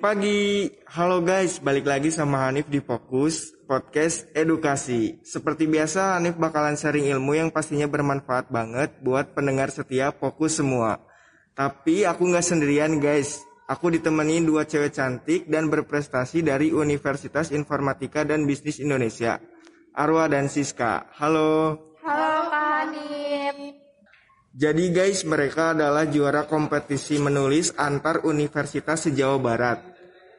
pagi. Halo guys, balik lagi sama Hanif di Fokus Podcast Edukasi. Seperti biasa, Hanif bakalan sharing ilmu yang pastinya bermanfaat banget buat pendengar setia Fokus semua. Tapi aku nggak sendirian guys. Aku ditemenin dua cewek cantik dan berprestasi dari Universitas Informatika dan Bisnis Indonesia. Arwa dan Siska. Halo. Halo Kak Hanif. Jadi guys, mereka adalah juara kompetisi menulis antar universitas se-Jawa Barat.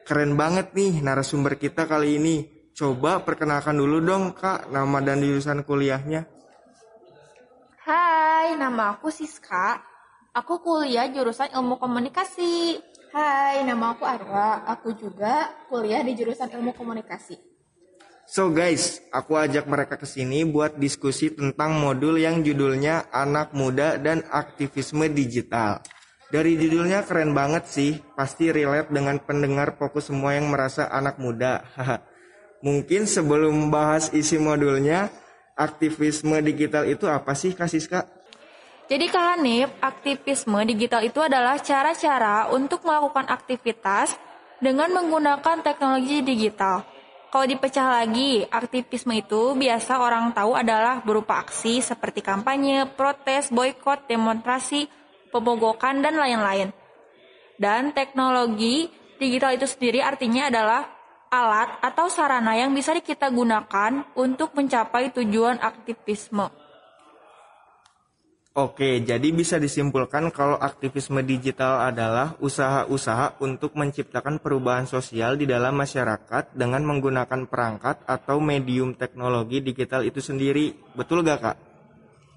Keren banget nih narasumber kita kali ini. Coba perkenalkan dulu dong Kak, nama dan jurusan kuliahnya. Hai, nama aku Siska. Aku kuliah jurusan ilmu komunikasi. Hai, nama aku Arwa. Aku juga kuliah di jurusan ilmu komunikasi. So guys, aku ajak mereka ke sini buat diskusi tentang modul yang judulnya Anak Muda dan Aktivisme Digital. Dari judulnya keren banget sih, pasti relate dengan pendengar fokus semua yang merasa anak muda. Mungkin sebelum bahas isi modulnya, aktivisme digital itu apa sih Kak Siska? Jadi Kak Hanif, aktivisme digital itu adalah cara-cara untuk melakukan aktivitas dengan menggunakan teknologi digital. Kalau dipecah lagi, aktivisme itu biasa orang tahu adalah berupa aksi seperti kampanye, protes, boykot, demonstrasi, pemogokan, dan lain-lain. Dan teknologi digital itu sendiri artinya adalah alat atau sarana yang bisa kita gunakan untuk mencapai tujuan aktivisme. Oke, jadi bisa disimpulkan kalau aktivisme digital adalah usaha-usaha untuk menciptakan perubahan sosial di dalam masyarakat dengan menggunakan perangkat atau medium teknologi digital itu sendiri. Betul gak, Kak?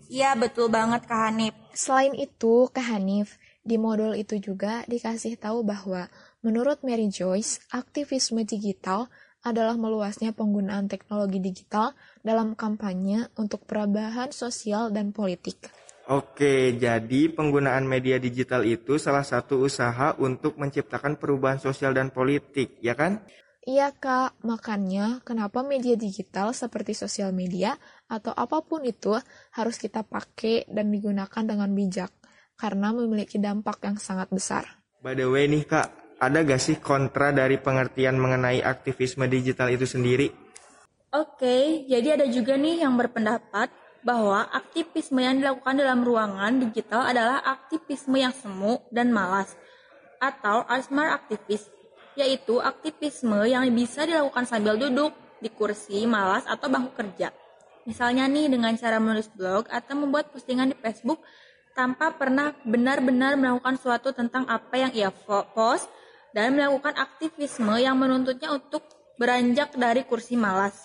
Iya, betul banget, Kak Hanif. Selain itu, Kak Hanif, di modul itu juga dikasih tahu bahwa menurut Mary Joyce, aktivisme digital adalah meluasnya penggunaan teknologi digital dalam kampanye untuk perubahan sosial dan politik. Oke, jadi penggunaan media digital itu salah satu usaha untuk menciptakan perubahan sosial dan politik, ya kan? Iya kak, makanya kenapa media digital seperti sosial media atau apa pun itu harus kita pakai dan digunakan dengan bijak, karena memiliki dampak yang sangat besar. By the way nih kak, ada gak sih kontra dari pengertian mengenai aktivisme digital itu sendiri? Oke, jadi ada juga nih yang berpendapat bahwa aktivisme yang dilakukan dalam ruangan digital adalah aktivisme yang semu dan malas atau asmar aktivis, yaitu aktivisme yang bisa dilakukan sambil duduk di kursi malas atau bangku kerja. Misalnya nih dengan cara menulis blog atau membuat postingan di Facebook tanpa pernah benar-benar melakukan suatu tentang apa yang ia post dan melakukan aktivisme yang menuntutnya untuk beranjak dari kursi malas.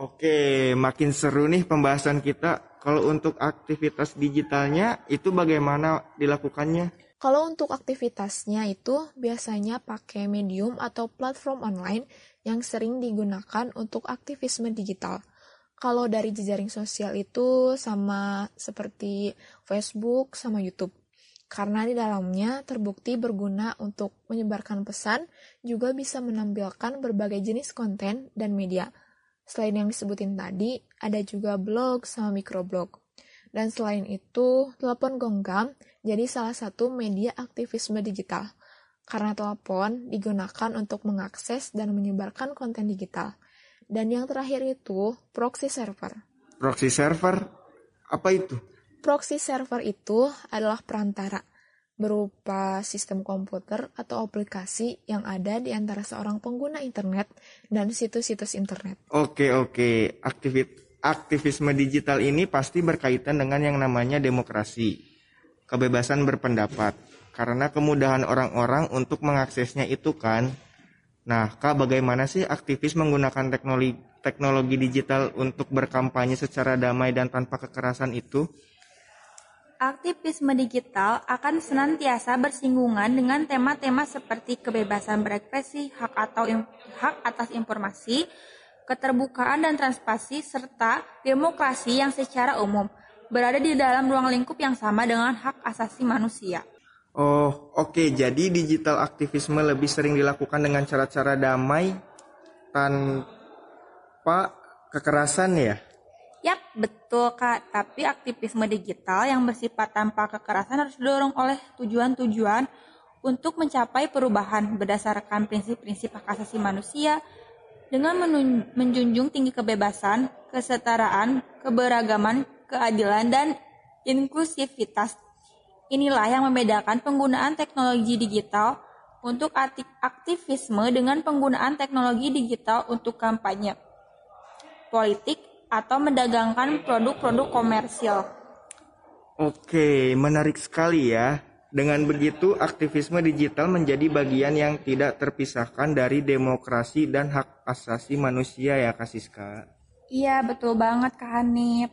Oke, makin seru nih pembahasan kita. Kalau untuk aktivitas digitalnya itu bagaimana dilakukannya? Kalau untuk aktivitasnya itu biasanya pakai medium atau platform online yang sering digunakan untuk aktivisme digital. Kalau dari jejaring sosial itu sama seperti Facebook sama YouTube. Karena di dalamnya terbukti berguna untuk menyebarkan pesan, juga bisa menampilkan berbagai jenis konten dan media Selain yang disebutin tadi, ada juga blog sama microblog. Dan selain itu, telepon genggam jadi salah satu media aktivisme digital. Karena telepon digunakan untuk mengakses dan menyebarkan konten digital. Dan yang terakhir itu, proxy server. Proxy server? Apa itu? Proxy server itu adalah perantara berupa sistem komputer atau aplikasi yang ada di antara seorang pengguna internet dan situs-situs internet. Oke, oke. Aktivit aktivisme digital ini pasti berkaitan dengan yang namanya demokrasi, kebebasan berpendapat. Karena kemudahan orang-orang untuk mengaksesnya itu kan. Nah, Kak, bagaimana sih aktivis menggunakan teknologi teknologi digital untuk berkampanye secara damai dan tanpa kekerasan itu? Aktivisme digital akan senantiasa bersinggungan dengan tema-tema seperti kebebasan berekspresi, hak atau hak atas informasi, keterbukaan dan transparansi serta demokrasi yang secara umum berada di dalam ruang lingkup yang sama dengan hak asasi manusia. Oh, oke. Okay. Jadi digital aktivisme lebih sering dilakukan dengan cara-cara damai tanpa kekerasan ya? Yap, betul Kak. Tapi aktivisme digital yang bersifat tanpa kekerasan harus didorong oleh tujuan-tujuan untuk mencapai perubahan berdasarkan prinsip-prinsip hak asasi manusia dengan menjunjung tinggi kebebasan, kesetaraan, keberagaman, keadilan, dan inklusivitas. Inilah yang membedakan penggunaan teknologi digital untuk aktivisme dengan penggunaan teknologi digital untuk kampanye politik atau mendagangkan produk-produk komersial. Oke, menarik sekali ya. Dengan begitu, aktivisme digital menjadi bagian yang tidak terpisahkan dari demokrasi dan hak asasi manusia ya, Kak Siska. Iya, betul banget, Kak Hanif.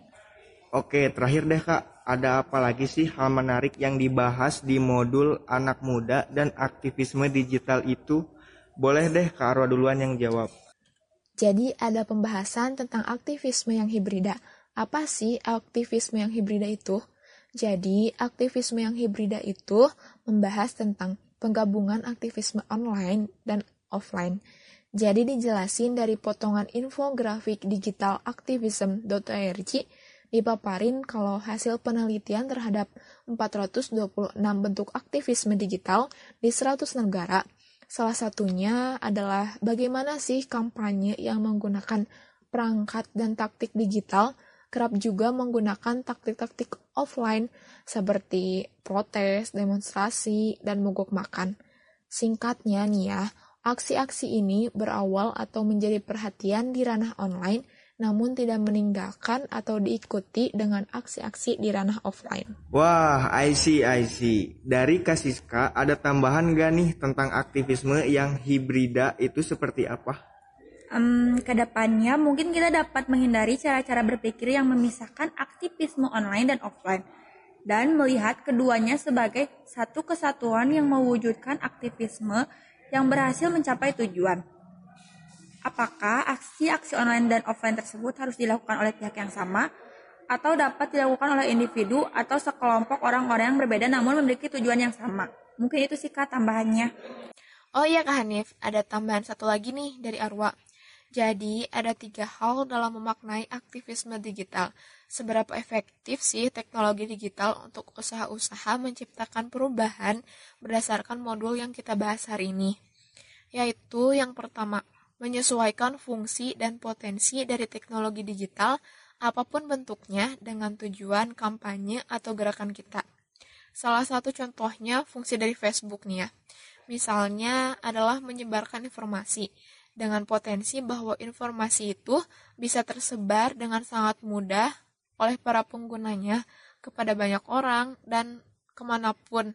Oke, terakhir deh, Kak. Ada apa lagi sih hal menarik yang dibahas di modul anak muda dan aktivisme digital itu? Boleh deh, Kak Arwa duluan yang jawab. Jadi, ada pembahasan tentang aktivisme yang hibrida. Apa sih aktivisme yang hibrida itu? Jadi, aktivisme yang hibrida itu membahas tentang penggabungan aktivisme online dan offline. Jadi dijelasin dari potongan infografik digital activism.org dipaparin kalau hasil penelitian terhadap 426 bentuk aktivisme digital di 100 negara. Salah satunya adalah bagaimana sih kampanye yang menggunakan perangkat dan taktik digital kerap juga menggunakan taktik-taktik offline seperti protes, demonstrasi, dan mogok makan. Singkatnya nih ya, aksi-aksi ini berawal atau menjadi perhatian di ranah online namun tidak meninggalkan atau diikuti dengan aksi-aksi di ranah offline. Wah, I see, I see. Dari Kasiska, ada tambahan gak nih tentang aktivisme yang hibrida itu seperti apa? um, ke depannya mungkin kita dapat menghindari cara-cara berpikir yang memisahkan aktivisme online dan offline dan melihat keduanya sebagai satu kesatuan yang mewujudkan aktivisme yang berhasil mencapai tujuan. Apakah aksi-aksi online dan offline tersebut harus dilakukan oleh pihak yang sama atau dapat dilakukan oleh individu atau sekelompok orang-orang yang berbeda namun memiliki tujuan yang sama? Mungkin itu sih kak tambahannya. Oh iya Kak Hanif, ada tambahan satu lagi nih dari Arwa. Jadi, ada tiga hal dalam memaknai aktivisme digital. Seberapa efektif sih teknologi digital untuk usaha-usaha menciptakan perubahan berdasarkan modul yang kita bahas hari ini? Yaitu yang pertama, menyesuaikan fungsi dan potensi dari teknologi digital apa pun bentuknya dengan tujuan kampanye atau gerakan kita. Salah satu contohnya fungsi dari Facebook nih ya. Misalnya adalah menyebarkan informasi dengan potensi bahwa informasi itu bisa tersebar dengan sangat mudah oleh para penggunanya kepada banyak orang dan ke mana pun.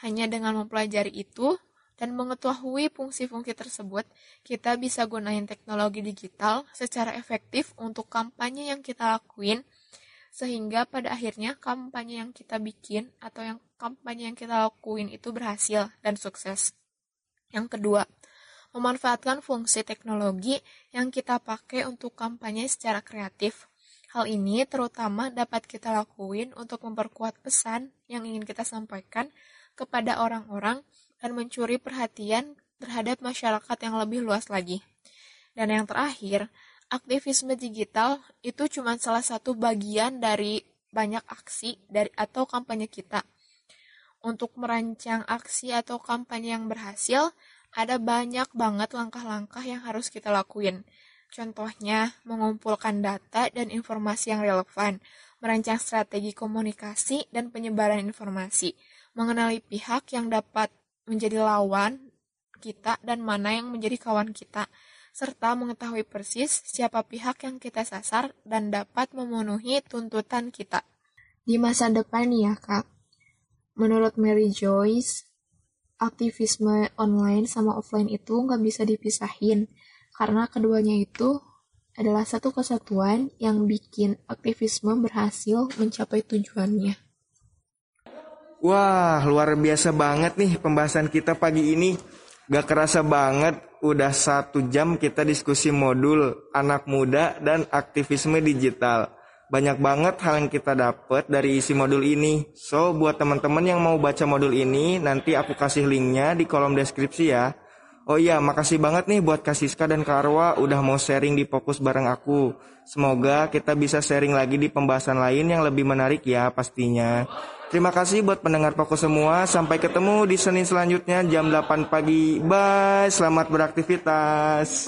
Hanya dengan mempelajari itu dan mengetahui fungsi-fungsi tersebut, kita bisa gunain teknologi digital secara efektif untuk kampanye yang kita lakuin, sehingga pada akhirnya kampanye yang kita bikin atau yang kampanye yang kita lakuin itu berhasil dan sukses. Yang kedua, memanfaatkan fungsi teknologi yang kita pakai untuk kampanye secara kreatif. Hal ini terutama dapat kita lakuin untuk memperkuat pesan yang ingin kita sampaikan kepada orang-orang dan mencuri perhatian terhadap masyarakat yang lebih luas lagi. Dan yang terakhir, aktivisme digital itu cuma salah satu bagian dari banyak aksi dari atau kampanye kita. Untuk merancang aksi atau kampanye yang berhasil, ada banyak banget langkah-langkah yang harus kita lakuin. Contohnya, mengumpulkan data dan informasi yang relevan, merancang strategi komunikasi dan penyebaran informasi, mengenali pihak yang dapat menjadi lawan kita dan mana yang menjadi kawan kita, serta mengetahui persis siapa pihak yang kita sasar dan dapat memenuhi tuntutan kita. Di masa depan ya kak, menurut Mary Joyce, aktivisme online sama offline itu nggak bisa dipisahin karena keduanya itu adalah satu kesatuan yang bikin aktivisme berhasil mencapai tujuannya. Wah, luar biasa banget nih pembahasan kita pagi ini. Gak kerasa banget, udah satu jam kita diskusi modul anak muda dan aktivisme digital. Banyak banget hal yang kita dapat dari isi modul ini. So, buat teman-teman yang mau baca modul ini, nanti aku kasih linknya di kolom deskripsi ya. Oh iya, makasih banget nih buat Kasiska dan Karwa udah mau sharing di fokus bareng aku. Semoga kita bisa sharing lagi di pembahasan lain yang lebih menarik ya pastinya. Terima kasih buat pendengar Fokus semua. Sampai ketemu di Senin selanjutnya jam 8 pagi. Bye. Selamat beraktivitas.